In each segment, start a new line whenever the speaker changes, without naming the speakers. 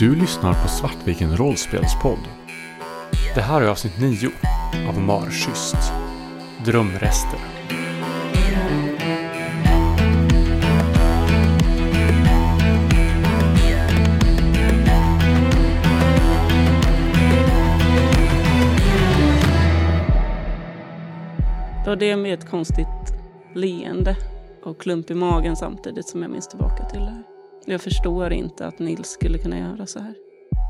Du lyssnar på Svartviken rollspelspodd. Det här är avsnitt 9 av Marschyst. Drömrester.
Det var det med ett konstigt leende och klump i magen samtidigt som jag minns tillbaka till det här. Jag förstår inte att Nils skulle kunna göra så här.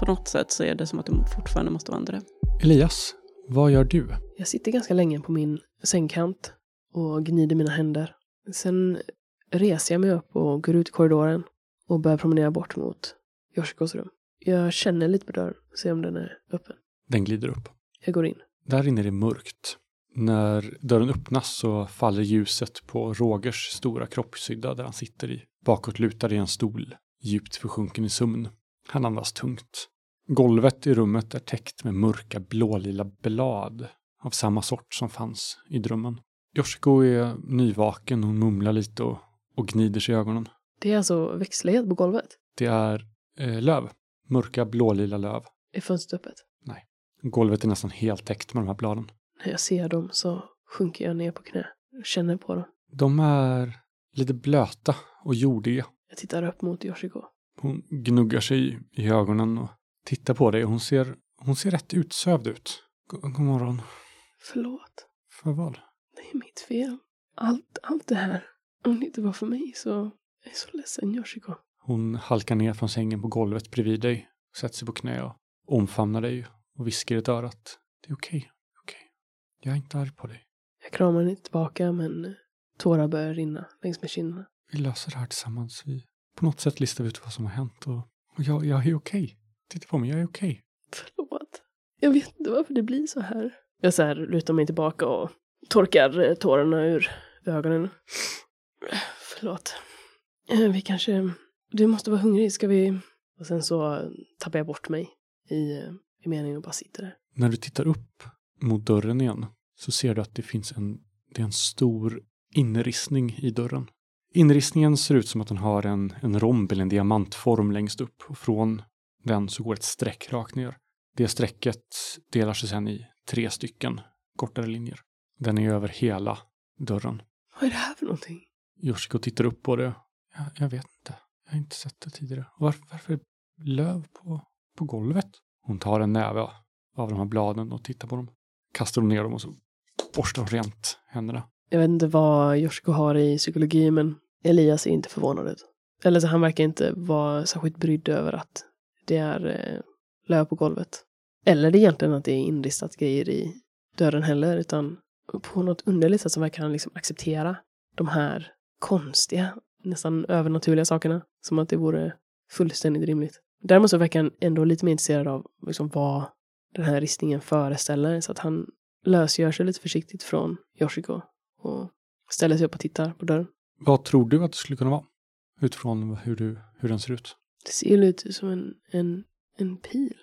På något sätt så är det som att det fortfarande måste vara en dröm.
Elias, vad gör du?
Jag sitter ganska länge på min sängkant och gnider mina händer. Sen reser jag mig upp och går ut i korridoren och börjar promenera bort mot Yoshikos rum. Jag känner lite på dörren, ser om den är öppen.
Den glider upp.
Jag går in.
Där inne är det mörkt. När dörren öppnas så faller ljuset på Rogers stora kroppshydda där han sitter i bakåtlutad i en stol, djupt försjunken i sömn. Han andas tungt. Golvet i rummet är täckt med mörka blålila blad av samma sort som fanns i drömmen. Yoshiko är nyvaken, hon mumlar lite och, och gnider sig i ögonen.
Det är alltså växtlighet på golvet.
Det är eh, löv, mörka blålila löv.
Är fönstret öppet?
Golvet är nästan helt täckt med de här bladen.
När jag ser dem så sjunker jag ner på knä och känner på dem.
De är lite blöta och jordiga.
Jag tittar upp mot Yoshiko.
Hon gnuggar sig i ögonen och tittar på dig. Hon ser, hon ser rätt utsövd ut. God, god morgon.
Förlåt.
För vad?
Det är mitt fel. Allt, allt det här. Om det inte var för mig så jag är så ledsen Yoshiko.
Hon halkar ner från sängen på golvet bredvid dig, sätter sig på knä och omfamnar dig och viskar i ett öra att det är okej, okej. Jag är inte arg på dig.
Jag kramar henne tillbaka men tårar börjar rinna längs med kinderna.
Vi löser det här tillsammans. Vi, på något sätt listar vi ut vad som har hänt och, och jag, jag är okej. Titta på mig, jag är okej.
Förlåt. Jag vet inte varför det blir så här. Jag så här lutar mig tillbaka och torkar eh, tårarna ur ögonen. Förlåt. Eh, Vi kanske... Du måste vara hungrig, ska vi... Och sen så tappar jag bort mig i, eh, i meningen och bara sitter där.
När du tittar upp mot dörren igen så ser du att det finns en, det är en stor inristning i dörren. Inristningen ser ut som att den har en, en romb eller en diamantform längst upp och från den så går ett streck rakt ner. Det strecket delar sig sedan i tre stycken kortare linjer. Den är över hela dörren.
Vad är det här för någonting?
Yoshiko tittar upp på det. Jag, jag vet inte. Jag har inte sett det tidigare. Varför, varför är löv på, på golvet? Hon tar en näve av de här bladen och tittar på dem. Kastar ner dem och så borstar hon rent händerna.
Jag vet inte vad Yoshiko har i psykologi, men Elias är inte förvånad ut. Eller så han verkar inte vara särskilt brydd över att det är eh, löv på golvet. Eller det är egentligen att det är inristat grejer i dörren heller, utan på något underligt sätt så verkar han liksom acceptera de här konstiga, nästan övernaturliga sakerna. Som att det vore fullständigt rimligt. Däremot så verkar han ändå lite mer intresserad av liksom vad den här ristningen föreställer. Så att han lösgör sig lite försiktigt från Yoshiko och ställer sig upp och tittar på dörren.
Vad tror du att det skulle kunna vara? Utifrån hur, du, hur den ser ut.
Det ser lite ut som en, en, en pil.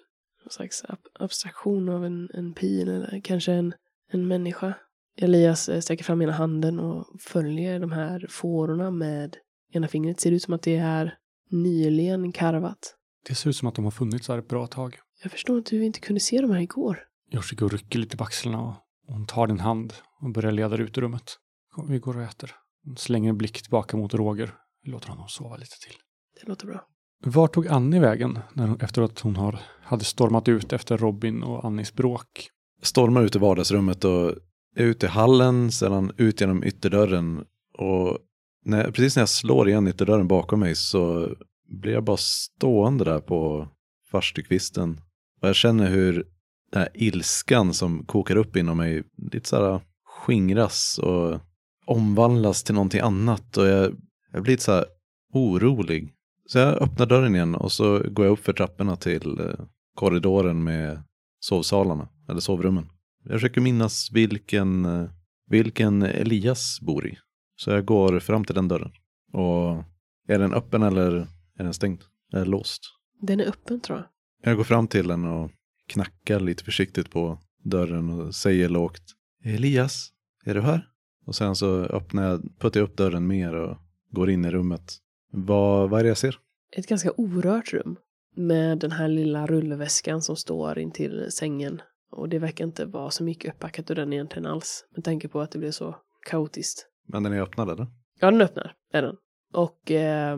Någon slags ab abstraktion av en, en pil eller kanske en, en människa. Elias eh, sträcker fram ena handen och följer de här fårorna med ena fingret. Ser ut som att det är nyligen karvat.
Det ser ut som att de har funnits här ett bra tag.
Jag förstår hur vi inte kunde se de här igår.
Yoshiko rycker lite på axlarna och hon tar din hand och börjar leda ut ur rummet. Kom, vi går och äter. Hon slänger en blick tillbaka mot Roger. Vi låter honom sova lite till.
Det låter bra.
Var tog Annie vägen när hon, efter att hon har, hade stormat ut efter Robin och Annis bråk?
stormar ut i vardagsrummet och ute i hallen, sedan ut genom ytterdörren. Och när, precis när jag slår igen ytterdörren bakom mig så blir jag bara stående där på farstukvisten. Och jag känner hur den här ilskan som kokar upp inom mig lite så här skingras och omvandlas till någonting annat. Och jag, jag blir så här orolig. Så jag öppnar dörren igen och så går jag upp för trapporna till eh, korridoren med sovsalarna, eller sovrummen. Jag försöker minnas vilken, eh, vilken Elias bor i. Så jag går fram till den dörren. Och är den öppen eller är den stängd? Är den låst?
Den är öppen tror jag.
Jag går fram till den och knackar lite försiktigt på dörren och säger lågt. Elias, är du här? Och sen så öppnar jag, puttar jag upp dörren mer och går in i rummet. Vad, vad är det jag ser?
Ett ganska orört rum. med den här lilla rullväskan som står intill sängen. Och det verkar inte vara så mycket uppackat ur den egentligen alls. Med tanke på att det blev så kaotiskt.
Men den är öppnad eller?
Ja, den öppnar, är den. Och eh,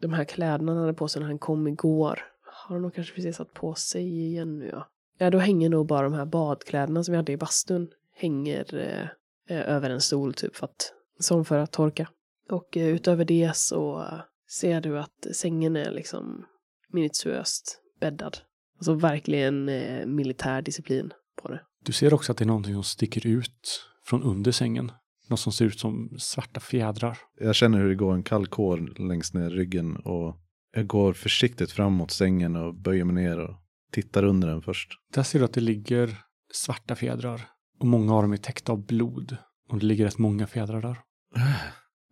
de här kläderna han hade på sig när han kom igår har han nog kanske precis satt på sig igen nu ja. Ja, då hänger nog bara de här badkläderna som vi hade i bastun hänger eh, eh, över en stol typ för att, som för att torka. Och eh, utöver det så ser du att sängen är liksom minutiöst bäddad. Alltså verkligen eh, militär disciplin på det.
Du ser också att det är någonting som sticker ut från under sängen. Något som ser ut som svarta fjädrar.
Jag känner hur det går en kall kår längs ner ryggen och jag går försiktigt fram mot sängen och böjer mig ner och tittar under den först.
Där ser du att det ligger svarta fjädrar. Och många av dem är täckta av blod. Och det ligger rätt många fjädrar där.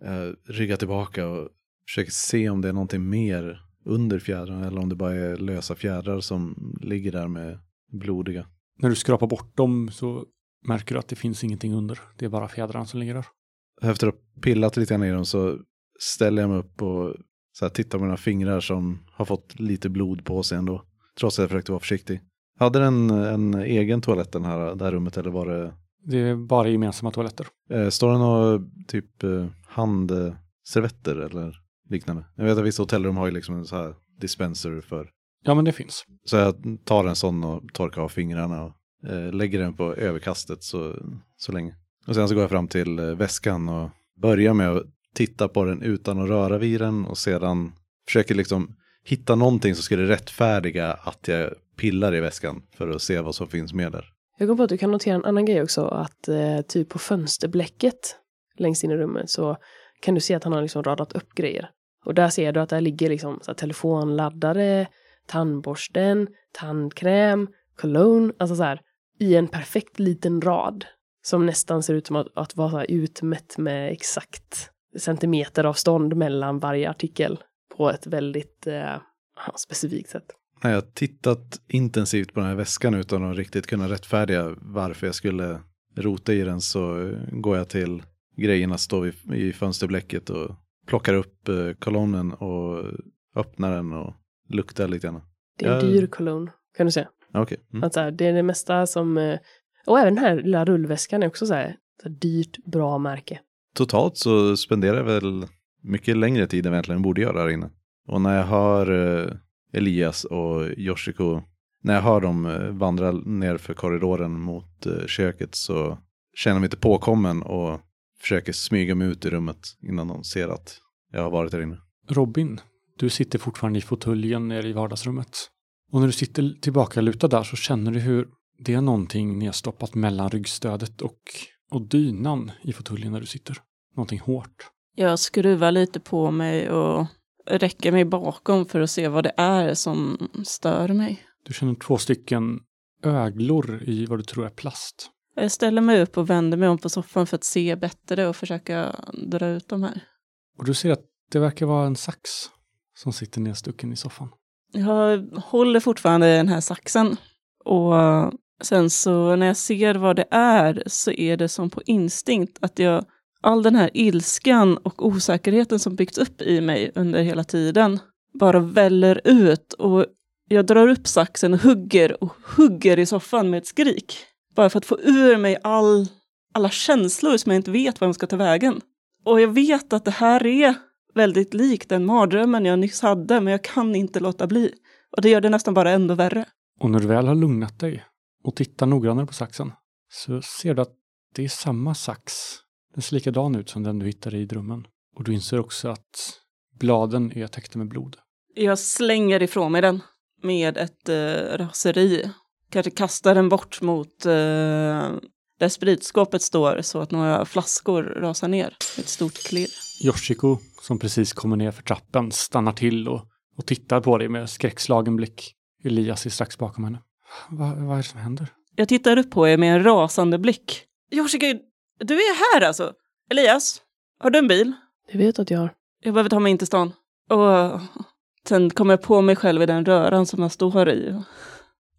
Jag ryggar tillbaka och försöker se om det är någonting mer under fjädrarna eller om det bara är lösa fjädrar som ligger där med blodiga.
När du skrapar bort dem så märker du att det finns ingenting under. Det är bara fjädrarna som ligger där.
Efter att ha pillat lite grann i dem så ställer jag mig upp och så här, tittar på mina fingrar som har fått lite blod på sig ändå. Trots att jag försökte vara försiktig. Hade den en egen toalett den här, det här rummet eller var det
Det är bara gemensamma toaletter.
Eh, står det några typ eh, handservetter eller liknande? Jag vet att vissa hotellrum har ju liksom en så här dispenser för.
Ja, men det finns.
Så jag tar en sån och torkar av fingrarna och eh, lägger den på överkastet så, så länge. Och sen så går jag fram till väskan och börjar med att titta på den utan att röra vid den och sedan försöker liksom hitta någonting som skulle rättfärdiga att jag pillar i väskan för att se vad som finns med där.
Jag kom på att du kan notera en annan grej också, att eh, typ på fönsterblecket längst in i rummet så kan du se att han har liksom radat upp grejer. Och där ser du att där ligger liksom så här, telefonladdare, tandborsten, tandkräm, cologne, alltså så här i en perfekt liten rad. Som nästan ser ut som att, att vara så här utmätt med exakt centimeter avstånd mellan varje artikel på ett väldigt eh, specifikt sätt.
När jag tittat intensivt på den här väskan utan att riktigt kunna rättfärdiga varför jag skulle rota i den så går jag till grejerna står i, i fönsterblecket och plockar upp eh, kolonnen och öppnar den och luktar lite grann.
Det är en
Ja.
dyr cologne, kan du säga.
Okej. Mm.
Att så här, det är det mesta som... eh, Och även den här lilla rullväskan är också så här, så här dyrt, bra märke.
Totalt så spenderar jag väl mycket längre tid än jag egentligen borde göra här inne. Och när jag hör eh, Elias och Yoshiko, när jag hör dem eh, vandra ner för korridoren mot eh, köket så känner jag mig inte påkommen och försöker smyga mig ut i rummet innan de ser att jag har varit där inne.
Robin, du sitter fortfarande i fåtöljen nere i vardagsrummet. Och när du sitter tillbaka lutad där så känner du hur det är någonting nedstoppat mellan ryggstödet och, och dynan i fåtöljen där du sitter. Någonting hårt.
Jag skruvar lite på mig och räcker mig bakom för att se vad det är som stör mig.
Du känner två stycken öglor i vad du tror är plast.
Jag ställer mig upp och vänder mig om på soffan för att se bättre och försöka dra ut de här.
Och du ser att det verkar vara en sax som sitter nedstucken i soffan.
Jag håller fortfarande i den här saxen. Och sen så när jag ser vad det är så är det som på instinkt att jag, all den här ilskan och osäkerheten som byggts upp i mig under hela tiden bara väller ut och jag drar upp saxen och hugger och hugger i soffan med ett skrik. Bara för att få ur mig all, alla känslor som jag inte vet var de ska ta vägen. Och jag vet att det här är väldigt likt den mardrömmen jag nyss hade, men jag kan inte låta bli. Och det gör det nästan bara ännu värre.
Och när du väl har lugnat dig och tittar noggrannare på saxen så ser du att det är samma sax. Den ser likadan ut som den du hittade i drömmen. Och du inser också att bladen är täckta med blod.
Jag slänger ifrån mig den med ett eh, raseri. Kanske kastar den bort mot eh, där spritskåpet står så att några flaskor rasar ner. Ett stort klirr.
Yoshiko, som precis kommer ner för trappen, stannar till och, och tittar på dig med skräckslagen blick. Elias är strax bakom henne. Va, vad är det som händer?
Jag tittar upp på er med en rasande blick. Yoshiko, du är här alltså? Elias, har du en bil?
Det vet att jag har.
Jag behöver ta mig in till stan. Och sen kommer jag på mig själv i den röran som jag står i.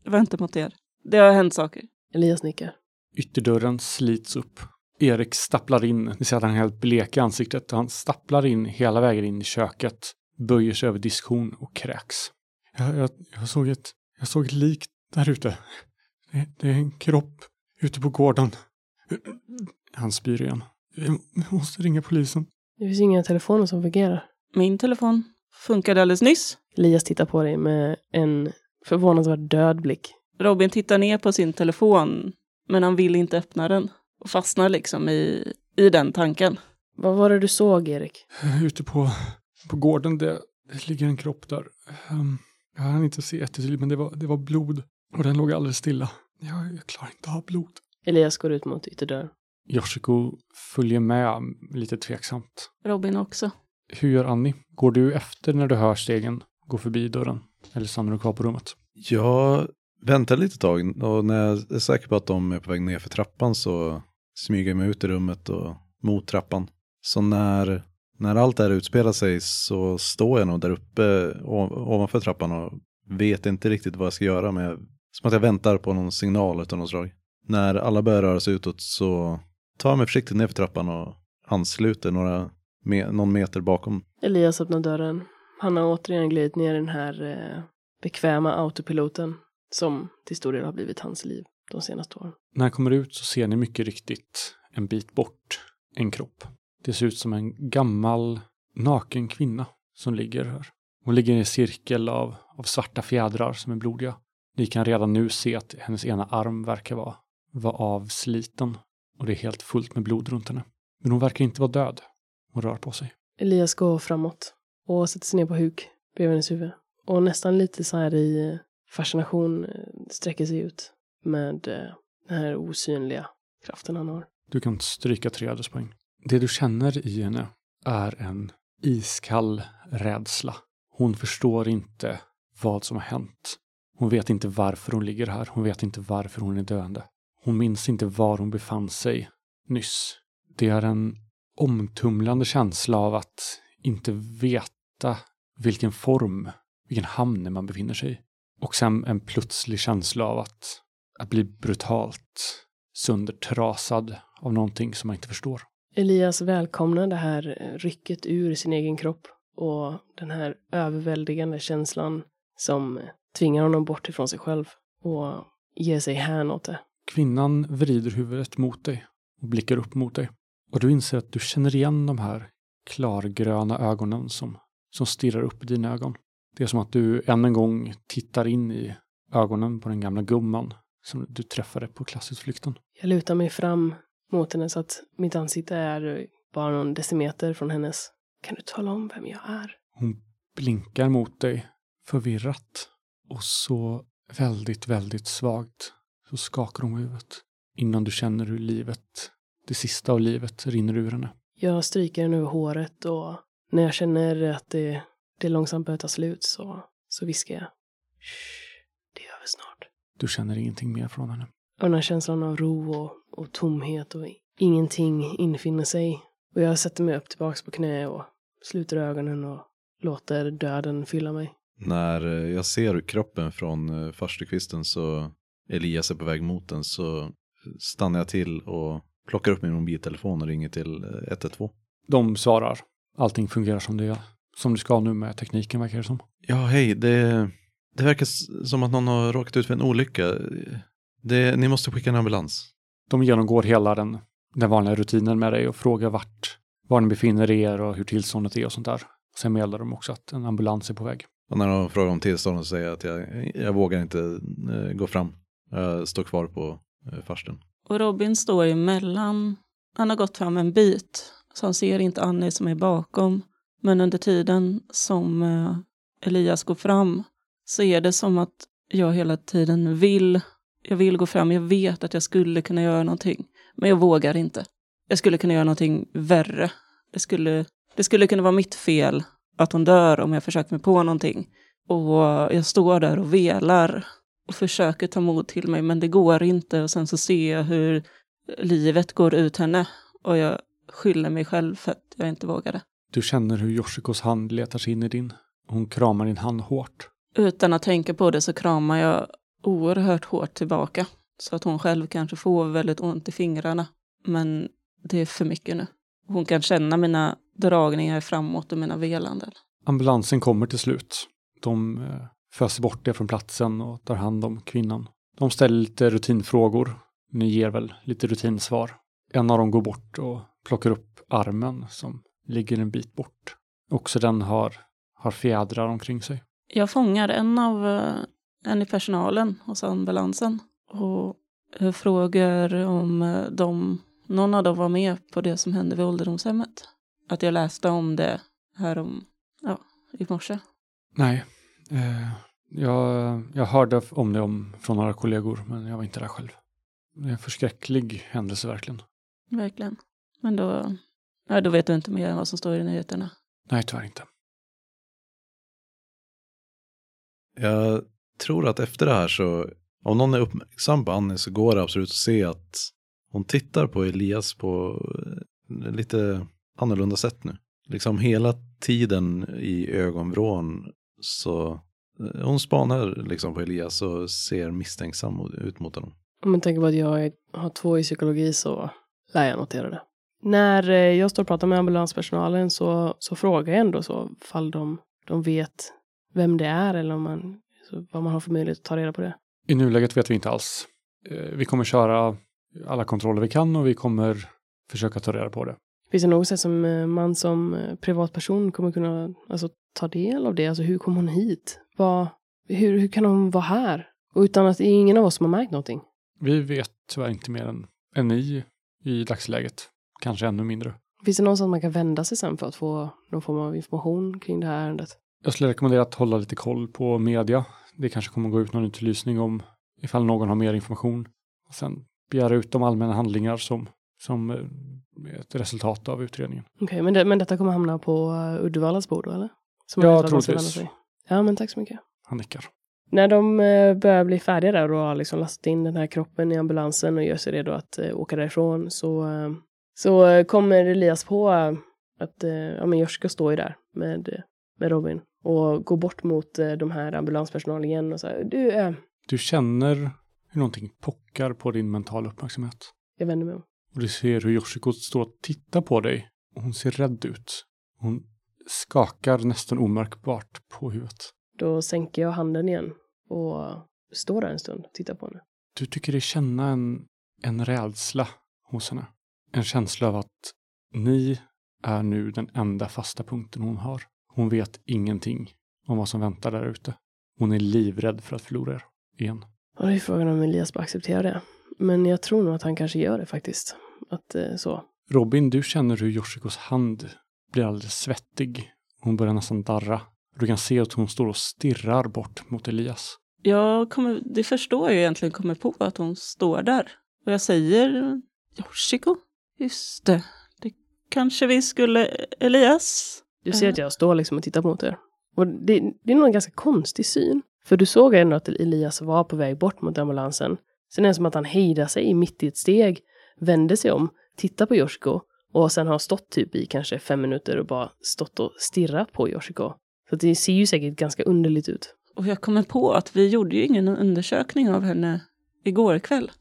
Jag väntar mot er. Det har hänt saker.
Elias nickar.
Ytterdörren slits upp. Erik stapplar in. Ni ser att han är helt blek i ansiktet. Han stapplar in hela vägen in i köket, böjer sig över diskhon och kräks. Jag, jag, jag, såg, ett, jag såg ett lik där ute. Det, det är en kropp ute på gården. Han spyr igen. Vi måste ringa polisen.
Det finns inga telefoner som fungerar.
Min telefon funkade alldeles nyss.
Elias tittar på dig med en förvånansvärt död blick.
Robin tittar ner på sin telefon, men han vill inte öppna den. Och fastnar liksom i, i den tanken.
Vad var det du såg, Erik?
Ute på, på gården, det, det ligger en kropp där. Um, jag hann inte se jättetydligt, men det var, det var blod. Och den låg alldeles stilla. Jag, jag klarar inte av blod.
Elias går ut mot ytterdörren.
Yoshiko följer med lite tveksamt.
Robin också.
Hur gör Annie? Går du efter när du hör stegen gå förbi dörren? Eller stannar du kvar på rummet?
Jag väntar lite tag och när jag är säker på att de är på väg ner för trappan så smyger jag mig ut i rummet och mot trappan. Så när, när allt det här utspelar sig så står jag nog där uppe ovanför trappan och vet inte riktigt vad jag ska göra. Men jag, som att jag väntar på någon signal av något slag. När alla börjar röra sig utåt så tar mig försiktigt ner för trappan och ansluter några, me någon meter bakom.
Elias öppnar dörren. Han har återigen glidit ner i den här eh, bekväma autopiloten som till stor del har blivit hans liv de senaste åren.
När han kommer ut så ser ni mycket riktigt en bit bort en kropp. Det ser ut som en gammal naken kvinna som ligger här. Hon ligger i en cirkel av, av svarta fjädrar som är blodiga. Ni kan redan nu se att hennes ena arm verkar vara, vara avsliten och det är helt fullt med blod runt henne. Men hon verkar inte vara död. Hon rör på sig.
Elias går framåt och sätter sig ner på huk bredvid hennes huvud. Och nästan lite så här i fascination eh, sträcker sig ut med eh, den här osynliga kraften han har.
Du kan stryka tre ödespoäng. Det du känner i henne är en iskall rädsla. Hon förstår inte vad som har hänt. Hon vet inte varför hon ligger här. Hon vet inte varför hon är döende. Hon minns inte var hon befann sig nyss. Det är en omtumlande känsla av att inte veta vilken form, vilken hamn man befinner sig i. Och sen en plötslig känsla av att, att bli brutalt söndertrasad av någonting som man inte förstår.
Elias välkomnar det här rycket ur sin egen kropp och den här överväldigande känslan som tvingar honom bort ifrån sig själv och ger sig hän åt det.
Kvinnan vrider huvudet mot dig och blickar upp mot dig. Och du inser att du känner igen de här klargröna ögonen som, som stirrar upp i dina ögon. Det är som att du än en gång tittar in i ögonen på den gamla gumman som du träffade på klassutflykten.
Jag lutar mig fram mot henne så att mitt ansikte är bara någon decimeter från hennes. Kan du tala om vem jag är?
Hon blinkar mot dig förvirrat och så väldigt, väldigt svagt så skakar hon huvudet innan du känner hur livet, det sista av livet, rinner ur henne.
Jag stryker henne över håret och när jag känner att det, det långsamt börjar ta slut så, så viskar jag. Shh, det är över snart.
Du känner ingenting mer från henne.
Och den här känslan av ro och, och tomhet och ingenting infinner sig. Och jag sätter mig upp tillbaks på knä och sluter ögonen och låter döden fylla mig.
När jag ser kroppen från eh, farstukvisten så Elias är på väg mot den så stannar jag till och plockar upp min mobiltelefon och ringer till 112.
De svarar. Allting fungerar som det, som det ska nu med tekniken verkar det som.
Ja, hej. Det, det verkar som att någon har råkat ut för en olycka. Det, ni måste skicka en ambulans.
De genomgår hela den, den vanliga rutinen med dig och frågar vart, var ni befinner er och hur tillståndet är och sånt där. Sen meddelar de också att en ambulans är på väg.
Och när de frågar om tillståndet så säger jag att jag, jag vågar inte uh, gå fram. Jag står kvar på uh, farsten.
Och Robin står emellan. Han har gått fram en bit. Så han ser inte Annie som är bakom. Men under tiden som eh, Elias går fram så är det som att jag hela tiden vill. Jag vill gå fram. Jag vet att jag skulle kunna göra någonting. Men jag vågar inte. Jag skulle kunna göra någonting värre. Det skulle, det skulle kunna vara mitt fel att hon dör om jag försöker mig på någonting. Och jag står där och velar och försöker ta mod till mig, men det går inte. Och sen så ser jag hur livet går ut henne och jag skyller mig själv för att jag inte vågade.
Du känner hur Yoshikos hand letar sig in i din. Hon kramar din hand hårt.
Utan att tänka på det så kramar jag oerhört hårt tillbaka. Så att hon själv kanske får väldigt ont i fingrarna. Men det är för mycket nu. Hon kan känna mina dragningar framåt och mina velanden.
Ambulansen kommer till slut. De eh, föser bort det från platsen och tar hand om kvinnan. De ställer lite rutinfrågor. Ni ger väl lite rutinsvar. En av dem går bort och plockar upp armen som ligger en bit bort. Också den har, har fjädrar omkring sig.
Jag fångar en av eh, en i personalen hos ambulansen och eh, frågar om eh, de, någon av dem var med på det som hände vid ålderdomshemmet. Att jag läste om det här om, ja, i morse.
Nej, eh, jag, jag hörde om det om, från några kollegor, men jag var inte där själv. Det är en förskräcklig händelse verkligen.
Verkligen. Men då, ja, då vet du inte mer än vad som står i nyheterna.
Nej, tyvärr inte.
Jag tror att efter det här så, om någon är uppmärksam på Annie så går det absolut att se att hon tittar på Elias på eh, lite annorlunda sätt nu. Liksom hela tiden i ögonvrån så eh, hon spanar liksom på Elias och ser misstänksam ut mot honom.
Om man tänker på att jag är- har två i psykologi så lär jag notera det. När eh, jag står och pratar med ambulanspersonalen så, så frågar jag ändå så fall de, de vet vem det är eller om man, så vad man har för möjlighet att ta reda på det.
I nuläget vet vi inte alls. Eh, Vi kommer köra alla kontroller vi kan och vi kommer försöka ta reda på det.
Finns det något sätt som eh, man som eh, privatperson kommer kunna alltså, ta del av det? Alltså hur kom hon hit? Vad, hur, hur kan hon vara här? Och utan att det är ingen av oss som har märkt någonting.
Vi vet tyvärr inte mer än, än ni i dagsläget. Kanske ännu mindre.
Finns det någonstans man kan vända sig sen för att få någon form av information kring det här ärendet?
Jag skulle rekommendera att hålla lite koll på media. Det kanske kommer gå ut någon utlysning om ifall någon har mer information. Och sen begära ut de allmänna handlingar som, som eh, ett resultat av utredningen.
Okej, men, det, men detta kommer hamna på uh, Uddevallas bord då, eller? Som
Ja, troligtvis.
Ja, men tack så mycket.
Han nickar.
När de eh, börjar bli färdiga där och har liksom lastat in den här kroppen i ambulansen och gör sig redo att eh, åka därifrån så, eh, så eh, kommer Elias på eh, att eh, ja, men Joshka står ju där med, eh, med Robin och går bort mot eh, de här ambulanspersonalen igen och säger du, eh,
Du känner hur någonting pockar på din mentala uppmärksamhet.
jag vänder mig om.
Och du ser hur Yoshiko står och tittar på dig. Och hon ser rädd ut. Hon skakar nästan omärkbart på huvudet.
Då sänker jag handen igen och står där en stund och tittar på henne.
Du tycker dig känna en, en rädsla hos henne. En känsla av att ni är nu den enda fasta punkten hon har. Hon vet ingenting om vad som väntar där ute. Hon är livrädd för att förlora er igen.
Och det är frågan om Elias bara accepterar det. Men jag tror nog att han kanske gör det faktiskt. Att eh, så.
Robin, du känner hur Yoshikos hand blir alldeles svettig. Hon börjar nästan darra. Du kan se att hon står och stirrar bort mot Elias.
Jag kommer, det förstår jag egentligen kommer på att hon står där. Och jag säger Yoshiko, just det, det kanske vi skulle, Elias?
Du ser att jag står liksom och tittar mot er. Och det, det är nog en ganska konstig syn. För du såg ändå att Elias var på väg bort mot ambulansen. Sen är det som att han hejdar sig mitt i ett steg, vänder sig om, tittar på Yoshiko och sen har stått typ i kanske fem minuter och bara stått och stirrat på Yoshiko. Så det ser ju säkert ganska underligt ut.
Och jag kommer på att vi gjorde ju ingen undersökning av henne igår kväll.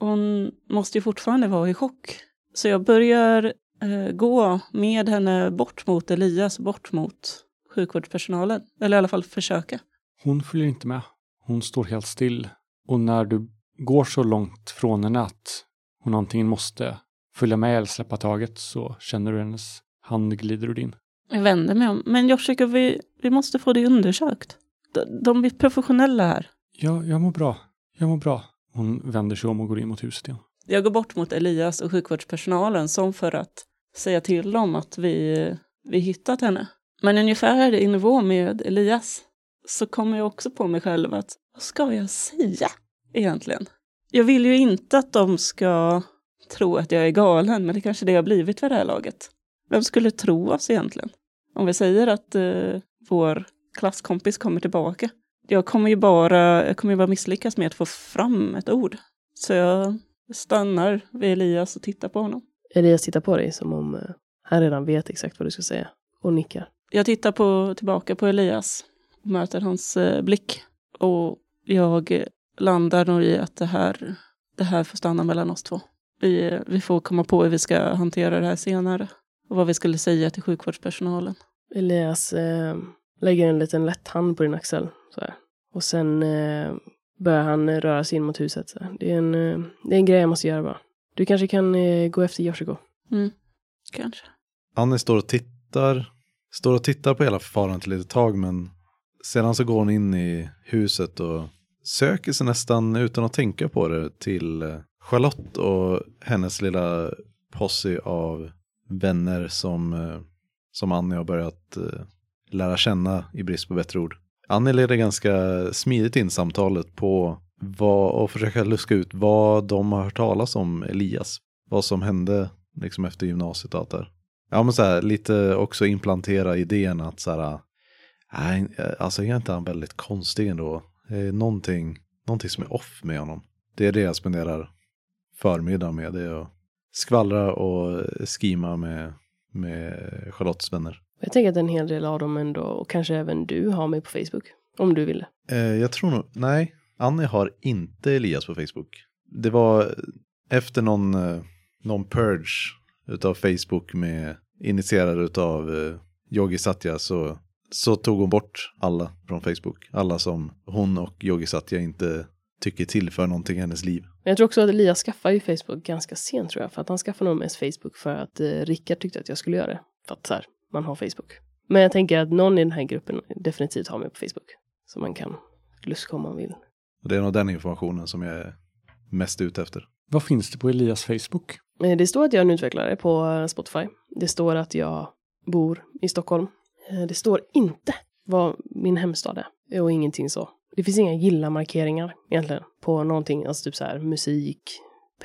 Hon måste ju fortfarande vara i chock. Så jag börjar eh, gå med henne bort mot Elias, bort mot sjukvårdspersonalen. Eller i alla fall försöka.
Hon följer inte med. Hon står helt still. Och när du går så långt från henne att hon antingen måste följa med eller släppa taget så känner du hennes hand glider ur din.
Jag vänder mig om. Men Yoshiko, vi, vi måste få det undersökt. De, de är professionella här.
Ja, jag mår bra. Jag mår bra. Hon vänder sig om och går in mot huset igen.
Jag går bort mot Elias och sjukvårdspersonalen som för att säga till dem att vi, vi hittat henne. Men ungefär i nivå med Elias så kommer jag också på mig själv att vad ska jag säga egentligen? Jag vill ju inte att de ska tro att jag är galen, men det kanske det har blivit för det här laget. Vem skulle tro oss egentligen? Om vi säger att eh, vår klasskompis kommer tillbaka. Jag kommer ju bara, jag kommer ju bara misslyckas med att få fram ett ord. Så jag stannar vid Elias och tittar på honom.
Elias tittar på dig som om eh, han redan vet exakt vad du ska säga och nickar.
Jag tittar på, tillbaka på Elias och möter hans eh, blick. Och jag landar nog i att det här, det här får stanna mellan oss två. Vi, vi får komma på hur vi ska hantera det här senare. Och vad vi skulle säga till sjukvårdspersonalen.
Elias eh, lägger en liten lätt hand på din axel. Så här. Och sen eh, börjar han röra sig in mot huset. Så. Det, är en, eh, det är en grej jag måste göra bara. Du kanske kan eh, gå efter Yoshiko?
Mm. Kanske.
Annie står och tittar, står och tittar på hela förfarandet ett litet tag men sedan så går hon in i huset och söker sig nästan utan att tänka på det till eh, Charlotte och hennes lilla posse av vänner som, eh, som Annie har börjat eh, lära känna i brist på bättre ord. Annie leder ganska smidigt in samtalet på vad, och försöka luska ut vad de har hört talas om Elias. Vad som hände liksom efter gymnasiet och allt där. Ja men så här, lite också implantera idén att så här, nej, alltså är inte han väldigt konstig ändå? Det är någonting, någonting som är off med honom. Det är det jag spenderar förmiddag med, det är att skvallra och skima med, med Charlottes vänner.
Jag tänker att en hel del av dem ändå, och kanske även du, har mig på Facebook. Om du vill.
Eh, jag tror nog, nej, Annie har inte Elias på Facebook. Det var efter någon, eh, någon purge utav Facebook med initierad utav eh, Yogi Satya så, så tog hon bort alla från Facebook. Alla som hon och Yogi Satya inte tycker tillför någonting i hennes liv.
Men jag tror också att Elias skaffade ju Facebook ganska sent tror jag. För att han skaffade nog mest Facebook för att eh, Rickard tyckte att jag skulle göra det. För att så här, man har Facebook. Men jag tänker att någon i den här gruppen definitivt har mig på Facebook. Så man kan luska om man vill.
Och det är nog den informationen som jag är mest ute efter.
Vad finns det på Elias Facebook?
Eh, Det står att jag är en utvecklare på Spotify. Det står att jag bor i Stockholm. Eh, det står inte vad min hemstad är. Eh, och ingenting så. Det finns inga gilla-markeringar egentligen på någonting, alltså typ så här musik,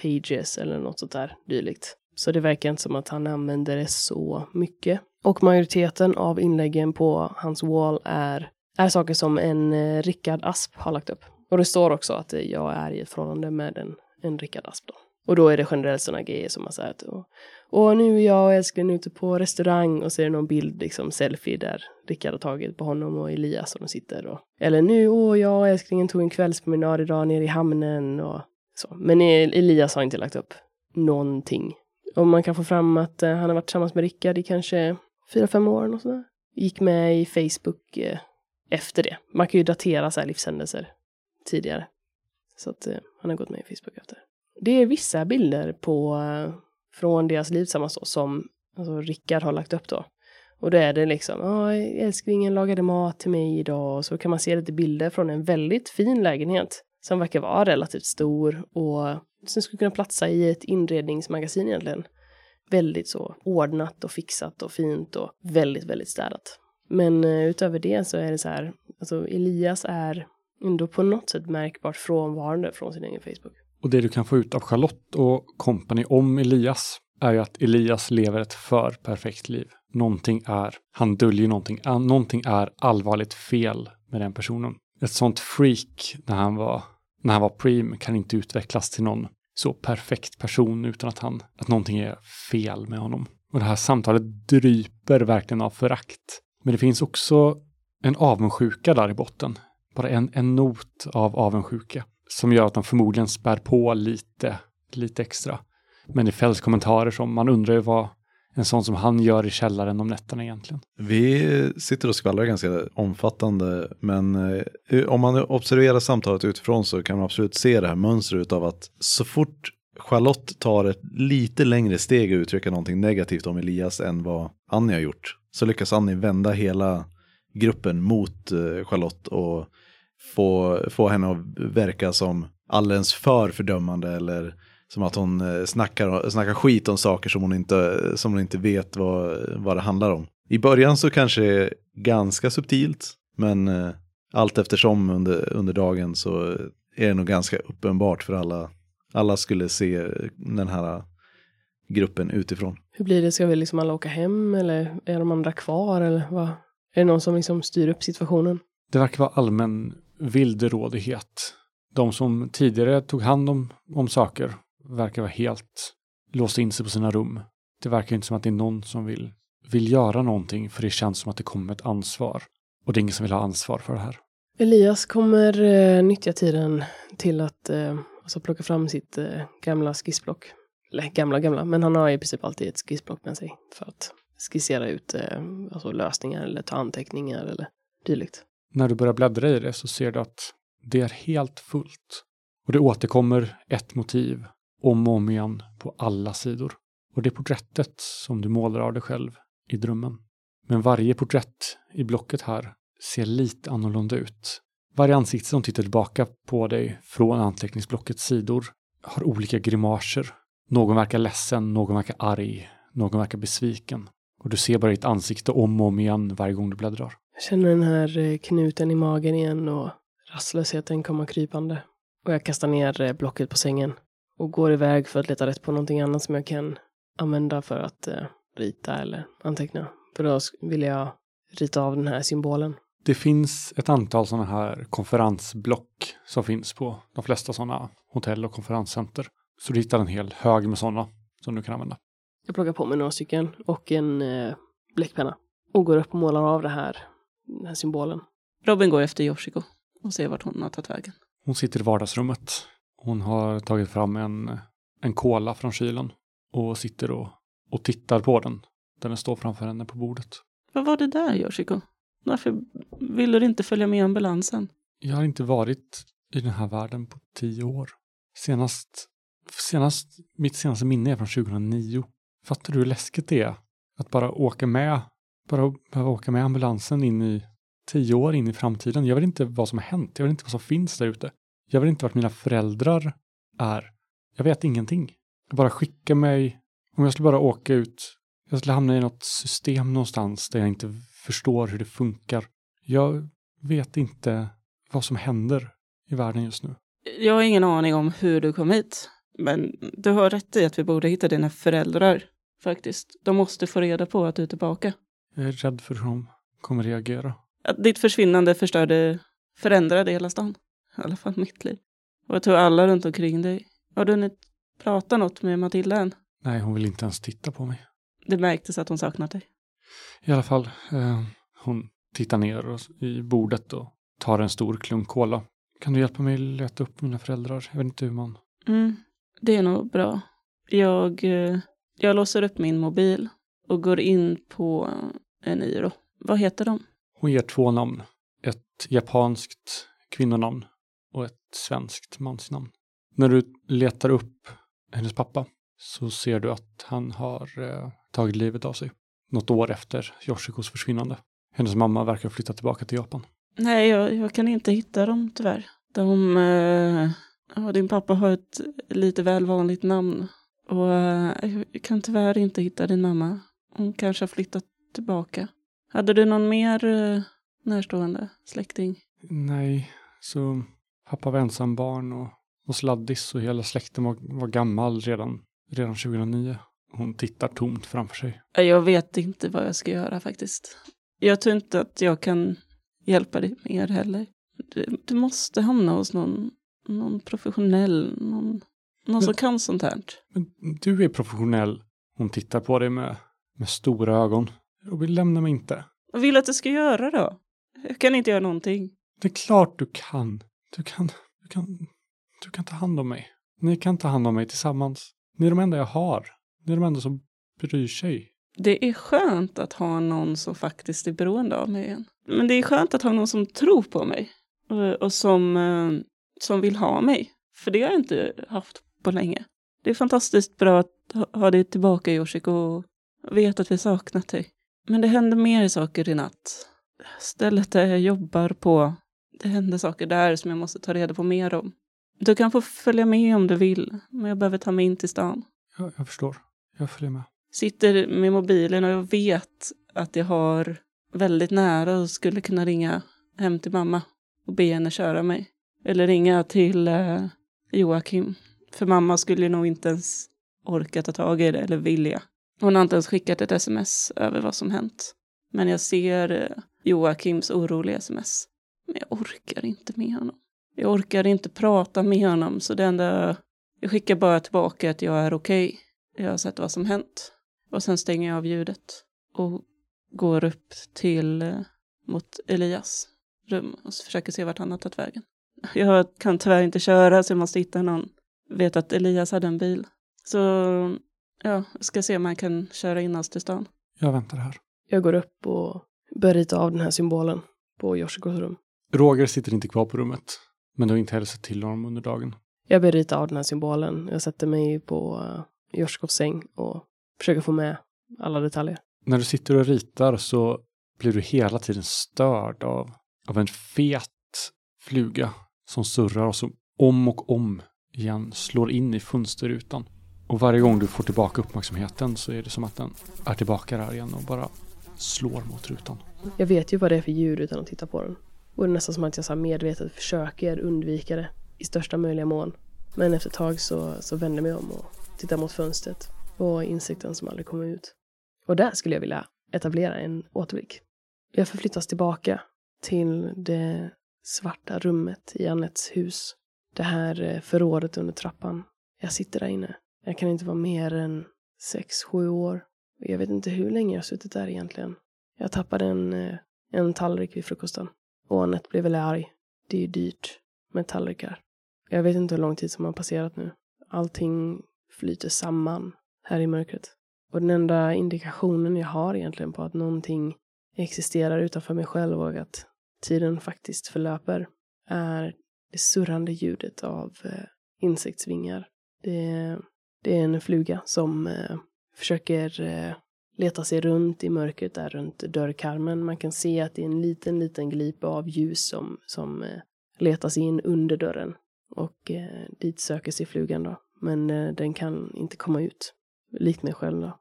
pages eller något sånt där dylikt. Så det verkar inte som att han använder det så mycket. Och majoriteten av inläggen på hans wall är, är saker som en eh, Rickard Asp har lagt upp. Och det står också att eh, jag är i ett förhållande med en, en Rickard Asp då. Och då är det generellt sådana grejer som man säger att och, nu är jag och älsklingen ute på restaurang och så är det någon bild, liksom selfie där Rickard har tagit på honom och Elias och de sitter och eller nu, åh, jag och älsklingen tog en kvällspromenad idag nere i hamnen och så. Men e- Elias har inte lagt upp någonting. Om man kan få fram att eh, han har varit tillsammans med Rickard i kanske fyra, fem år och sådär. Gick med i Facebook eh, efter det. Man kan ju datera så här livshändelser tidigare. Så att eh, han har gått med i Facebook efter. Det är vissa bilder på eh, från deras liv tillsammans då, som alltså, Rickard har lagt upp då. Och då är det liksom, ja, älsklingen lagade mat till mig idag. Och så kan man se lite bilder från en väldigt fin lägenhet. Som verkar vara relativt stor och som skulle kunna platsa i ett inredningsmagasin egentligen. Väldigt så ordnat och fixat och fint och väldigt, väldigt städat. Men eh, utöver det så är det så här, alltså Elias är ändå på något sätt märkbart frånvarande från sin egen Facebook.
Och det du kan få ut av Charlotte och kompani om Elias är ju att Elias lever ett för perfekt liv. Någonting är, han döljer någonting, äh, någonting är allvarligt fel med den personen. Ett sånt freak när han var, när han var prim kan inte utvecklas till någon så perfekt person utan att han, att någonting är fel med honom. Och det här samtalet dryper verkligen av förakt. Men det finns också en avundsjuka där i botten. Bara en, en not av avundsjuka som gör att de förmodligen spär på lite, lite extra. Men det fälls kommentarer som man undrar ju vad en sån som han gör i källaren om nätterna egentligen.
Vi sitter och skvallrar ganska omfattande, men eh, om man observerar samtalet utifrån så kan man absolut se det här mönstret av att så fort Charlotte tar ett lite längre steg och uttrycker någonting negativt om Elias än vad Annie har gjort, så lyckas Annie vända hela gruppen mot eh, Charlotte och få, få henne att verka som alldeles för fördömande eller som att hon eh, snackar, snackar skit om saker som hon inte, som hon inte vet vad, vad det handlar om. I början så kanske det är ganska subtilt, men eh, allt eftersom under, under dagen så är det nog ganska uppenbart för alla. Alla skulle se den här gruppen utifrån.
Hur blir det? Ska vi liksom alla åka hem eller är de andra kvar eller vad? Är det någon som liksom styr upp situationen?
Det verkar vara allmän vilderådighet. De som tidigare tog hand om, om saker verkar vara helt låsta in sig på sina rum. Det verkar inte som att det är någon som vill, vill göra någonting för det känns som att det kommer ett ansvar. Och det är ingen som vill ha ansvar för det här.
Elias kommer eh, nyttja tiden till att eh, alltså plocka fram sitt eh, gamla skissblock. Eller gamla, gamla, men han har i princip alltid ett skissblock med sig för att skissera ut eh, alltså lösningar eller ta anteckningar eller dylikt.
När du börjar bläddra i det så ser du att det är helt fullt. Och det återkommer ett motiv om och om igen på alla sidor. Och det är porträttet som du målar av dig själv i drömmen. Men varje porträtt i blocket här ser lite annorlunda ut. Varje ansikte som tittar tillbaka på dig från anteckningsblockets sidor har olika grimaser. Någon verkar ledsen, någon verkar arg, någon verkar besviken. Och du ser bara ditt ansikte om och om igen varje gång du bläddrar.
Känner den här eh, knuten i magen igen och rastlösheten komma krypande. Och jag kastar ner eh, blocket på sängen och går iväg för att leta rätt på någonting annat som jag kan använda för att eh, rita eller anteckna. För då vill jag rita av den här symbolen.
Det finns ett antal sådana här konferensblock som finns på de flesta sådana hotell och konferenscenter. Så du hittar en hel hög med sådana som du kan använda.
Jag plockar på mig några stycken och en eh, bläckpenna och går upp och målar av det här, den här symbolen.
Robin går efter Yoshiko och ser vart hon har tagit vägen.
Hon sitter i vardagsrummet. Hon har tagit fram en, en kola från kylen och sitter och, och tittar på den. Den står framför henne på bordet.
Vad var det där, Yoshiko? Varför ville du inte följa med ambulansen?
Jag har inte varit i den här världen på tio år. Senast, senast, mitt senaste minne är från 2009. Fattar du hur läskigt det är? Att bara åka med, bara behöva åka med ambulansen in i tio år in i framtiden. Jag vet inte vad som har hänt. Jag vet inte vad som finns där ute. Jag vet inte vart mina föräldrar är. Jag vet ingenting. Jag Bara skicka mig, om jag skulle bara åka ut, jag skulle hamna i något system någonstans där jag inte förstår hur det funkar. Jag vet inte vad som händer i världen just nu.
Jag har ingen aning om hur du kom hit. Men du har rätt i att vi borde hitta dina föräldrar. Faktiskt. De måste få reda på att du är tillbaka.
Jag är rädd för hur de kommer reagera.
Att ditt försvinnande förstörde, förändrade hela stan. I alla fall mitt liv. Och jag tror alla runt omkring dig. Har du hunnit prata något med Matilda än?
Nej, hon vill inte ens titta på mig.
Det märktes att hon saknat dig.
I alla fall, eh, hon tittar ner och, i bordet och tar en stor klunk cola. Kan du hjälpa mig leta upp mina föräldrar? Jag vet inte hur man...
Mm, det är nog bra. Jag, eh, jag låser upp min mobil och går in på Eniro. Vad heter de?
Hon ger två namn. Ett japanskt kvinnonamn och ett svenskt mansnamn. När du letar upp hennes pappa så ser du att han har eh, tagit livet av sig. Något år efter Yoshikos försvinnande. Hennes mamma verkar ha flyttat tillbaka till Japan.
Nej, jag, jag kan inte hitta dem tyvärr. De, eh, ja, din pappa har ett lite väl vanligt namn. Och eh, jag kan tyvärr inte hitta din mamma. Hon kanske har flyttat tillbaka. Hade du någon mer eh, närstående släkting?
Nej, så pappa var ensam barn och, och sladdis och hela släkten var, var gammal redan, redan 2009. Hon tittar tomt framför sig.
Jag vet inte vad jag ska göra faktiskt. Jag tror inte att jag kan hjälpa dig mer heller. Du, du måste hamna hos någon, någon professionell, någon, någon som kan sånt här.
Men du är professionell. Hon tittar på dig med, med stora ögon. Robin, lämna mig inte.
Vad vill du att jag ska göra då? Jag kan inte göra någonting.
Det är klart du kan. Du kan, du kan, du kan ta hand om mig. Ni kan ta hand om mig tillsammans. Ni är de enda jag har. Ni är de enda som bryr sig.
Det är skönt att ha någon som faktiskt är beroende av mig igen. Men det är skönt att ha någon som tror på mig. Och, som, eh, som vill ha mig. För det har jag inte haft på länge. Det är fantastiskt bra att ha, ha dig tillbaka Yoshiko och veta att vi saknat dig. Men det händer mer saker i natt. Stället där jag jobbar på, det händer saker där som jag måste ta reda på mer om. Du kan få följa med om du vill, men jag behöver ta mig in till stan.
Ja, jag förstår. Jag följer med.
Sitter med mobilen och jag vet att jag har väldigt nära och skulle kunna ringa hem till mamma och be henne köra mig. Eller ringa till eh, Joakim. För mamma skulle nog inte ens orka ta tag i det eller vilja. Hon har inte ens skickat ett sms över vad som hänt. Men jag ser eh, Joakims oroliga sms. Men jag orkar inte med honom. Jag orkar inte prata med honom så det enda... Jag skickar bara tillbaka att jag är okej. Okay. Jag har sett vad som hänt. Och sen stänger jag av ljudet. Och går upp till eh, mot Elias rum och försöker se vart han har tagit vägen. Jag kan tyvärr inte köra så jag måste hitta någon. Vet att Elias hade en bil. Så ja, jag ska se om jag kan köra in oss till stan.
Jag väntar här.
Jag går upp och börjar rita av den här symbolen på Yoshikos rum.
Roger sitter inte kvar på rummet, men du har inte heller sett till honom under dagen.
Jag börjar rita av den här symbolen. Jag sätter mig på Yoshikos säng och försöker få med alla detaljer.
När du sitter och ritar så blir du hela tiden störd av, av en fet fluga som surrar och som om och om igen slår in i fönsterrutan. Och varje gång du får tillbaka uppmärksamheten så är det som att den är tillbaka där igen och bara slår mot rutan.
Jag vet ju vad det är för djur utan att titta på den. Och det är nästan som att jag så medvetet försöker undvika det i största möjliga mån. Men efter ett tag så, så vänder jag mig om och tittar mot fönstret och insikten som aldrig kommer ut. Och där skulle jag vilja etablera en återblick. Jag förflyttas tillbaka till det svarta rummet i Annets hus. Det här eh, förrådet under trappan. Jag sitter där inne. Jag kan inte vara mer än sex, sju år. Jag vet inte hur länge jag har suttit där egentligen. Jag tappade en, eh, en tallrik vid frukosten. Och Anette blev väl arg. Det är ju dyrt med tallrikar. Jag vet inte hur lång tid som har passerat nu. Allting flyter samman här i mörkret. Och den enda indikationen jag har egentligen på att någonting existerar utanför mig själv och att tiden faktiskt förlöper är det surrande ljudet av eh, insektsvingar. Det, det, är en fluga som eh, försöker eh, leta sig runt i mörkret där runt dörrkarmen. Man kan se att det är en liten, liten glipa av ljus som, som eh, letar sig in under dörren. Och eh, dit söker sig flugan då. Men eh, den kan inte komma ut. Likt mig själv då.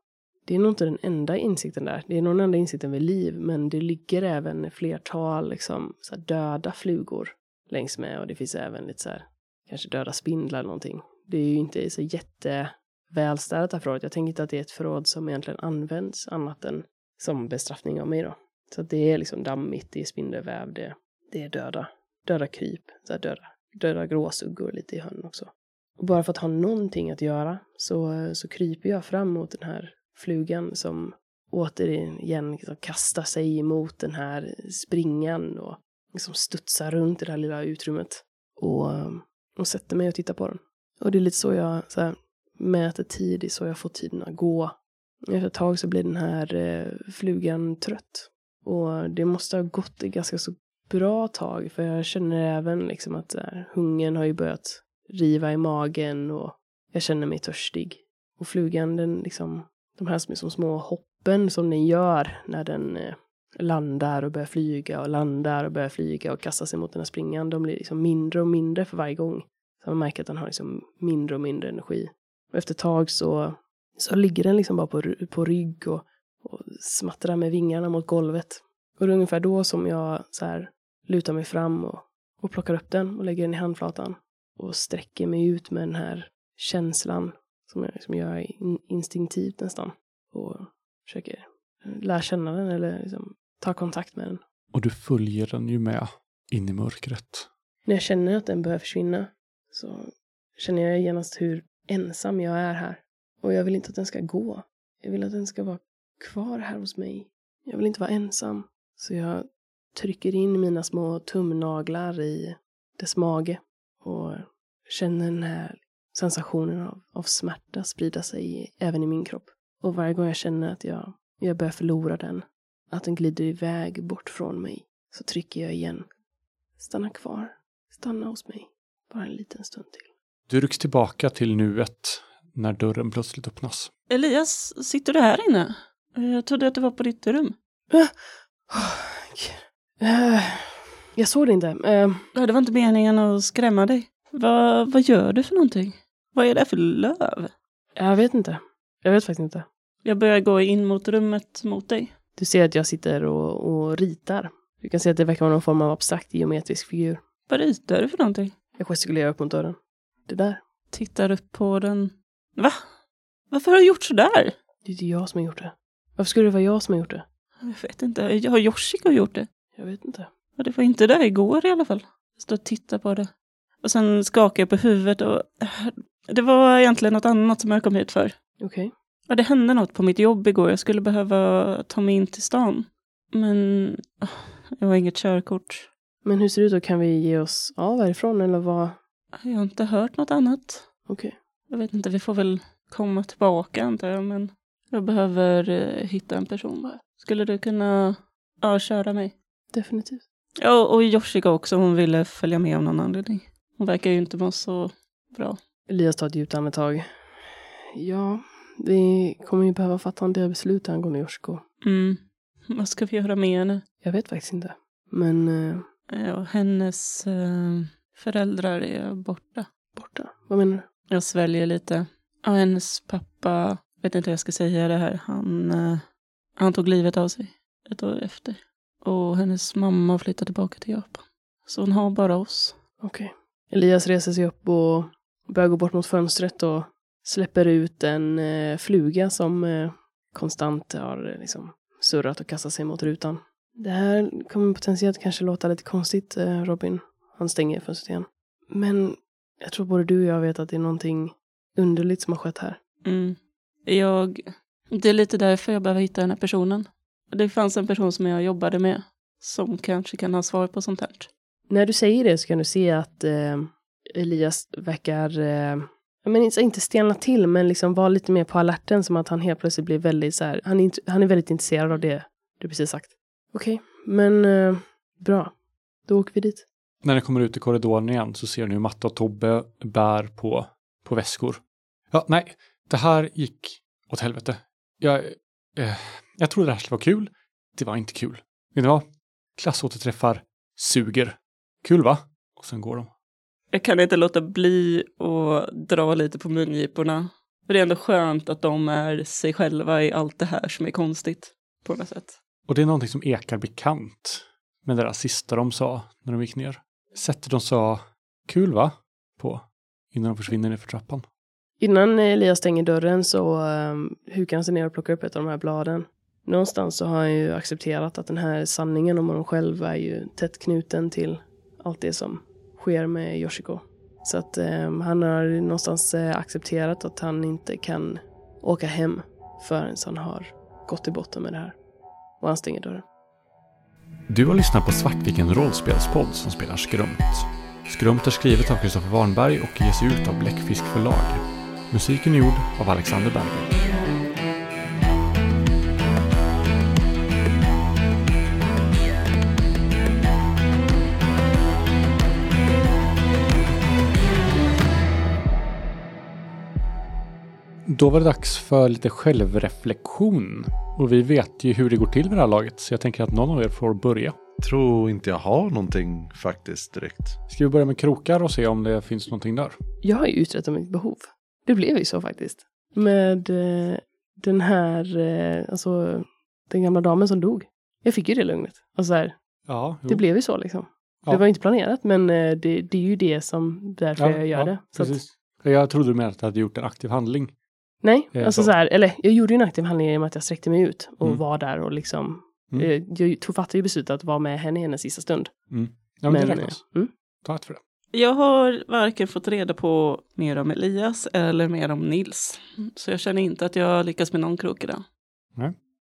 Det är nog inte den enda insikten där. Det är nog den enda insikten vid liv, men det ligger även flertal liksom, så döda flugor längs med och det finns även lite så här, kanske döda spindlar eller någonting. Det är ju inte så jättevälstädat det här förrådet. Jag tänker inte att det är ett förråd som egentligen används annat än som bestraffning av mig då. Så att det är liksom dammigt, det är spindelväv, det, det är döda, döda kryp, så här döda, döda gråsuggor lite i hörnen också. Och bara för att ha någonting att göra så, så kryper jag fram mot den här flugan som återigen liksom kastar sig emot den här springan och liksom studsar runt i det här lilla utrymmet. Och, och sätter mig och tittar på den. Och det är lite så jag så här, mäter tid, det är så jag får tiden att gå. Efter ett tag så blir den här eh, flugan trött. Och det måste ha gått ett ganska så bra tag, för jag känner även liksom att här, hungern har ju börjat riva i magen och jag känner mig törstig. Och flugan, den liksom, de här som små hoppen som den gör när den eh, landar och börjar flyga och landar och börjar flyga och kastar sig mot den här springan, de blir liksom mindre och mindre för varje gång. Så man märker att den har liksom mindre och mindre energi. Och efter ett tag så, så ligger den liksom bara på, på rygg och, och smattrar med vingarna mot golvet. Och det är ungefär då som jag så här lutar mig fram och, och plockar upp den och lägger den i handflatan. Och sträcker mig ut med den här känslan som jag liksom gör in, instinktivt nästan. Och försöker lära känna den eller liksom ta kontakt med den.
Och du följer den ju med in i mörkret.
När jag känner att den börjar försvinna så känner jag genast hur ensam jag är här. Och jag vill inte att den ska gå. Jag vill att den ska vara kvar här hos mig. Jag vill inte vara ensam. Så jag trycker in mina små tumnaglar i dess mage och känner den här sensationen av, av smärta sprida sig även i min kropp. Och varje gång jag känner att jag, jag börjar förlora den, att den glider iväg bort från mig, så trycker jag igen. Stanna kvar. Stanna hos mig. Bara en liten stund till.
Du rycks tillbaka till nuet när dörren plötsligt öppnas.
Elias, sitter du här inne? Jag trodde att du var på ditt rum.
Uh, jag såg det inte.
Ja, det var inte meningen att skrämma dig. Vad, vad gör du för någonting? Vad är det för löv?
jag vet inte. Jag vet faktiskt inte.
Jag börjar gå in mot rummet mot dig.
Du ser att jag sitter och, och ritar. Du kan se att det verkar vara någon form av abstrakt geometrisk figur.
Vad ritar du för någonting?
Jag gestikulerar upp mot dörren. Det där.
Tittar upp på den. Va? Varför har du gjort sådär?
Det är inte jag som har gjort det. Varför skulle det vara jag som har gjort det?
Jag vet inte. Jag har Yoshiko gjort det?
Jag vet inte.
Ja, det var inte där igår i alla fall. Jag står och tittar på det. Och sen skakar jag på huvudet och det var egentligen något annat som jag kom hit för.
Okej.
Ja, det hände något på mitt jobb igår. Jag skulle behöva ta mig in till stan. Men jag har inget körkort.
Men hur ser det ut då? Kan vi ge oss av härifrån eller vad?
Jag har inte hört något annat.
Okej.
Jag vet inte, vi får väl komma tillbaka antar jag. Men jag behöver eh, hitta en person bara. Skulle du kunna ja, köra mig?
Definitivt.
Ja, och Yoshika också. Hon ville följa med av någon anledning. Hon verkar ju inte må så bra.
Elias tar ett djupt andetag. Ja, vi kommer ju behöva fatta en del beslut angående Yoshiko.
Mm. Vad ska vi göra med henne?
Jag vet faktiskt inte. Men eh,
Ja, hennes eh, föräldrar är borta.
borta. Vad menar du?
Jag sväljer lite. Ja, hennes pappa, vet inte hur jag ska säga det här, han, eh, han tog livet av sig ett år efter. Och hennes mamma flyttade tillbaka till Japan. Så hon har bara oss.
Okej. Elias reser sig upp och börjar gå bort mot fönstret och släpper ut en eh, fluga som eh, konstant har eh, liksom surrat och kastat sig mot rutan. Det här kommer potentiellt kanske låta lite konstigt, eh, Robin. Han stänger fönstret igen. Men jag tror både du och jag vet att det är någonting underligt som har skett här.
Mm. Jag, det är lite därför jag behöver hitta den här personen. Det fanns en person som jag jobbade med som kanske kan ha svar på sånt här.
När du säger det så kan du se att eh, Elias verkar, eh, menar, inte- stelna till, men liksom vara lite mer på alerten, som att han helt plötsligt blir väldigt så här, han är, han är väldigt intresserad av det du precis sagt. Okej, men eh, bra. Då åker vi dit.
När ni kommer ut i korridoren igen så ser ni hur Matte och Tobbe bär på, på väskor. Ja, nej, det här gick åt helvete. Jag, eh, jag trodde det här skulle vara kul. Det var inte kul. Vet ni vad? Klassåterträffar suger. Kul va? Och sen går de.
Jag kan inte låta bli att dra lite på mungiporna. För det är ändå skönt att de är sig själva i allt det här som är konstigt på något sätt.
Och det är någonting som ekar bekant med det där sista de sa när de gick ner. Sättet de sa kul va? på innan de försvinner ner för trappan.
Innan Elias stänger dörren så um, hukar han sig ner och plockar upp ett av de här bladen. Någonstans så har han ju accepterat att den här sanningen om honom själv är ju tätt knuten till allt det som sker med Yoshiko. Så att um, han har någonstans eh, accepterat att han inte kan åka hem förrän han har gått till botten med det här. Och han stänger dörren.
Du har lyssnat på Svartviken rollspelspodd som spelar Skrumt. Skrumt är skrivet av Kristoffer Warnberg och ges ut av Bläckfisk förlag. Musiken är gjord av Alexander Berger. Då var det dags för lite självreflektion. Och vi vet ju hur det går till vid det här laget, så jag tänker att någon av er får börja.
Tror inte jag har någonting faktiskt direkt.
Ska vi börja med krokar och se om det finns någonting där?
Jag har ju uträttat mitt behov. Det blev ju så faktiskt. Med eh, den här, eh, alltså den gamla damen som dog. Jag fick ju det lugnet. Alltså så här,
Ja,
det blev ju så liksom.
Ja.
Det var inte planerat, men eh, det, det är ju det som, därför jag gör det. Så att,
precis. Jag trodde du menade att du hade gjort en aktiv handling.
Nej,
Eh,
alltså
så.
så här, eller jag gjorde ju en aktiv handling i och med att jag sträckte mig ut och
Mm.
var där och liksom,
Mm.
eh, jag tog fattade ju beslutet att vara med henne i hennes sista stund.
Ja, men, det
Men,
räknas.
eh, mm.
Ta ett för det.
Jag har varken fått reda på mer om Elias eller mer om Nils. Så jag känner inte att jag lyckas med någon krok idag.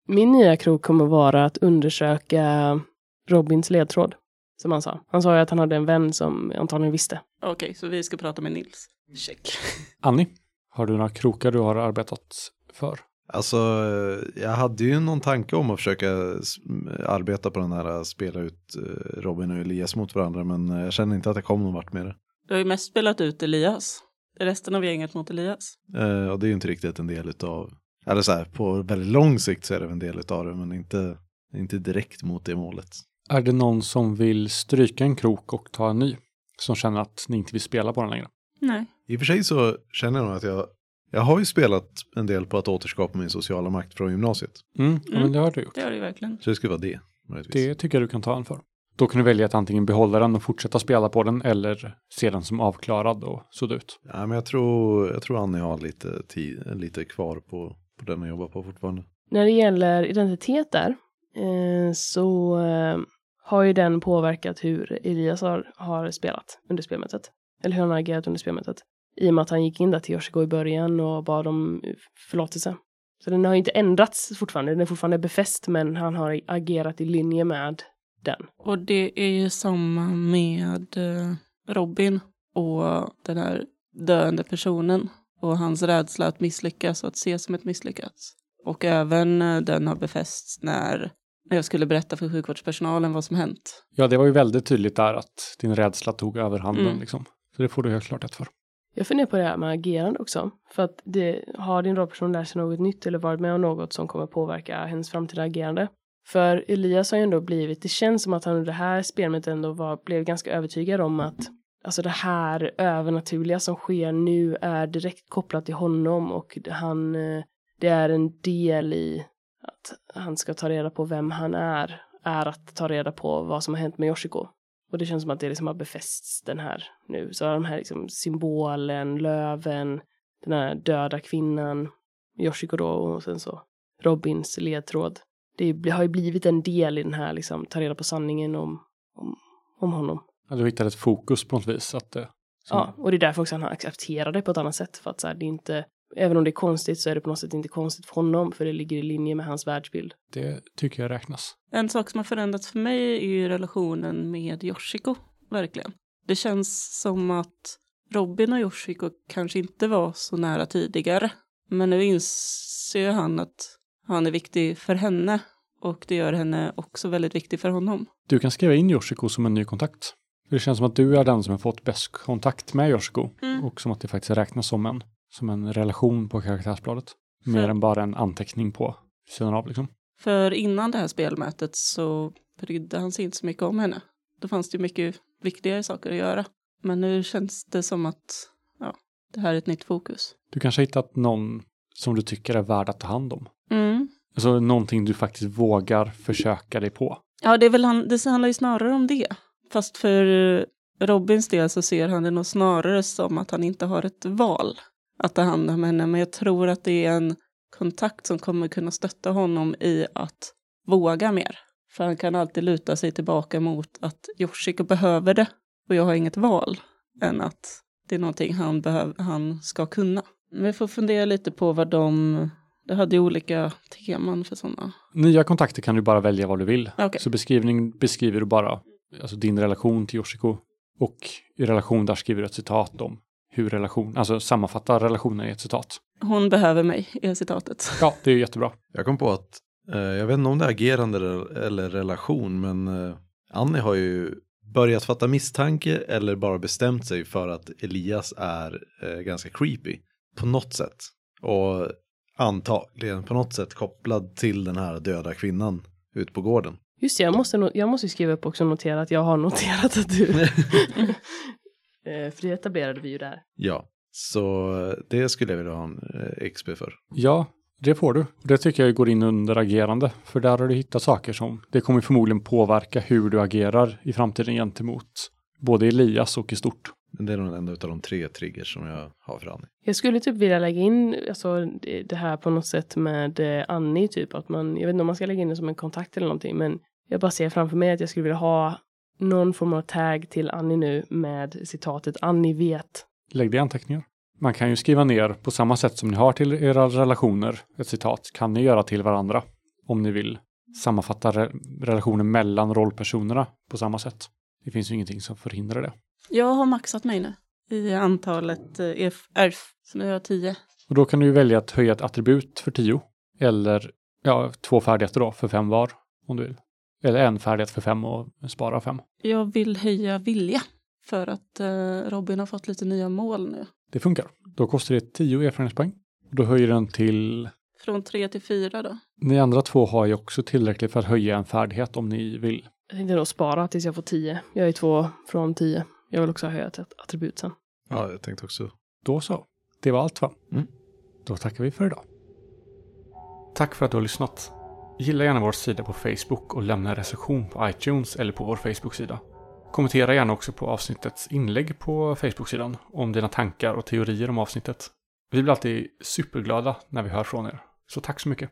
Min nya krok kommer vara att undersöka Robins ledtråd, som han sa. Han sa ju att han hade en vän som antagligen visste.
Okej, så vi ska prata med Nils. Check.
Annie, har du några krokar du har arbetat för?
Alltså, jag hade ju någon tanke om att försöka arbeta på den här, eh, spela ut eh, Robin och Elias mot varandra, men eh, jag känner inte att jag kom någon vart med det.
Du har ju mest spelat ut Elias. Resten av gänget mot Elias.
Eh, Och det är ju inte riktigt en del utav, eller så här, på väldigt lång sikt så är det en del utav det, men inte, inte direkt mot det målet.
Är det någon som vill stryka en krok och ta en ny? Som känner att ni inte vill spela på den längre?
Nej.
I och för sig så känner jag nog att jag, jag har ju spelat en del på att återskapa min sociala makt från gymnasiet.
Mm, ja, men
Mm.
det har du gjort.
Det har du verkligen.
Så det skulle vara det. möjligtvis.
Det tycker jag du kan ta en för. Då kan du välja att antingen behålla den och fortsätta spela på den eller se den som avklarad och sudda ut.
Ja, men jag tror, jag tror Annie har lite, tid, lite kvar på, på den att jobba på fortfarande.
När det gäller identitet där, eh, så eh, har ju den påverkat hur Elias har, har spelat under spelmötet. Eller hur han har agerat under spelmötet. I och med att han gick in där till Yoshiko i början och bad om förlåtelse. Så den har inte ändrats fortfarande, den är fortfarande befäst, men han har agerat i linje med den.
Och det är ju samma med eh, Robin och den här döende personen och hans rädsla att misslyckas och att ses som ett misslyckats. Och även eh, den har befästs när när jag skulle berätta för sjukvårdspersonalen vad som hänt.
Ja, det var ju väldigt tydligt där att din rädsla tog överhanden
Mm.
liksom. Så det får du helt klart rätt för.
Jag funderar på det här med agerande också. För att det, har din rollperson lärt sig något nytt eller varit med om något som kommer påverka hennes framtida agerande? För Elias har ju ändå blivit, det känns som att han under det här spelet ändå var, blev ganska övertygad om att alltså det här övernaturliga som sker nu är direkt kopplat till honom och han, eh, det är en del i att han ska ta reda på vem han är, är att ta reda på vad som har hänt med Yoshiko. Och det känns som att det liksom har befästs den här nu. Så de här liksom symbolen, löven, den här döda kvinnan, Yoshiko då och sen så Robins ledtråd. Det har ju blivit en del i den här liksom, ta reda på sanningen om, om, om honom.
Ja, du hittade ett fokus på något vis. Att, det- som-
Ja, och det är därför också han har accepterat det på ett annat sätt. För att så här, det är inte, även om det är konstigt så är det på något sätt inte konstigt för honom, för det ligger i linje med hans världsbild.
Det tycker jag räknas.
En sak som har förändrats för mig är ju relationen med Yoshiko, verkligen. Det känns som att Robin och Yoshiko kanske inte var så nära tidigare. Men nu inser han att han är viktig för henne och det gör henne också väldigt viktig för honom.
Du kan skriva in Yoshiko som en ny kontakt. Det känns som att du är den som har fått bäst kontakt med Yoshiko.
Mm.
Och som att det faktiskt räknas som en, som en relation på karaktärsbladet. Mer
För-
än bara en anteckning på sidan av liksom.
För innan det här spelmötet så brydde han sig inte så mycket om henne. Då fanns det ju mycket viktigare saker att göra. Men nu känns det som att ja, det här är ett nytt fokus.
Du kanske har hittat någon som du tycker är värd att ta hand om.
Mm.
Alltså någonting du faktiskt vågar försöka dig på.
Ja, det, är väl han, det handlar ju snarare om det. Fast för Robins del så ser han det nog snarare som att han inte har ett val att ta hand om henne. Men jag tror att det är en kontakt som kommer kunna stötta honom i att våga mer. För han kan alltid luta sig tillbaka mot att Yoshiko behöver det och jag har inget val än att det är någonting han, behöv, han ska kunna. Men vi får fundera lite på vad de... Det hade ju olika teman för sådana.
Nya kontakter kan du bara välja vad du vill.
Okej.
Så beskrivning beskriver du bara alltså din relation till Yoshiko. Och i relation där skriver du ett citat om hur relation, alltså sammanfatta relationen i ett citat.
Hon behöver mig, är citatet.
Ja, det är ju jättebra.
Jag kom på att, eh, jag vet inte om det är agerande eller- relation, men eh, Annie har ju börjat fatta misstanke eller bara bestämt sig för att Elias är eh, ganska creepy på något sätt. Och antagligen på något sätt kopplad till den här döda kvinnan ute på gården.
Just det, jag måste, jag måste skriva upp också och notera att jag har noterat att du... Eh, för det etablerade vi ju där.
Ja, så det skulle jag vilja ha en eh, XP för.
Ja, det får du. Det tycker jag går in under agerande. För där har du hittat saker som, det kommer förmodligen påverka hur du agerar i framtiden gentemot både Elias och i stort.
Men det är nog den enda av de tre triggers som jag har för Annie.
Jag skulle typ vilja lägga in alltså, det det här på något sätt med eh, Annie, typ att man, jag vet inte om man ska lägga in det som en kontakt eller någonting, men jag bara ser framför mig att jag skulle vilja ha någon form av tag till Annie nu med citatet Annie vet.
Lägg det i anteckningar. Man kan ju skriva ner på samma sätt som ni har till era relationer, ett citat, kan ni göra till varandra om ni vill sammanfatta re relationen mellan rollpersonerna på samma sätt. Det finns ju ingenting som förhindrar det.
Jag har maxat mig nu i antalet eh, EF, ERF, så nu har jag tio.
Och då kan du välja att höja ett attribut för 10 eller ja, två färdigheter då för fem var om du vill. Eller en färdighet för fem och spara fem.
Jag vill höja vilja för att eh, Robin har fått lite nya mål nu.
Det funkar. Då kostar det 10 erfarenhetspoäng. Och då höjer den till...
Från tre till fyra då.
Ni andra två har ju också tillräckligt för att höja en färdighet om ni vill.
Jag tänkte nog spara tills jag får tio. Jag är två från tio. Jag vill också ha höjt ett attribut sen.
Ja, jag tänkte också.
Då så. Det var allt va?
Mm.
Då tackar vi för idag. Tack för att du har lyssnat. Gilla gärna vår sida på Facebook och lämna en recension på iTunes eller på vår Facebook-sida. Kommentera gärna också på avsnittets inlägg på Facebook-sidan om dina tankar och teorier om avsnittet. Vi blir alltid superglada när vi hör från er. Så tack så mycket.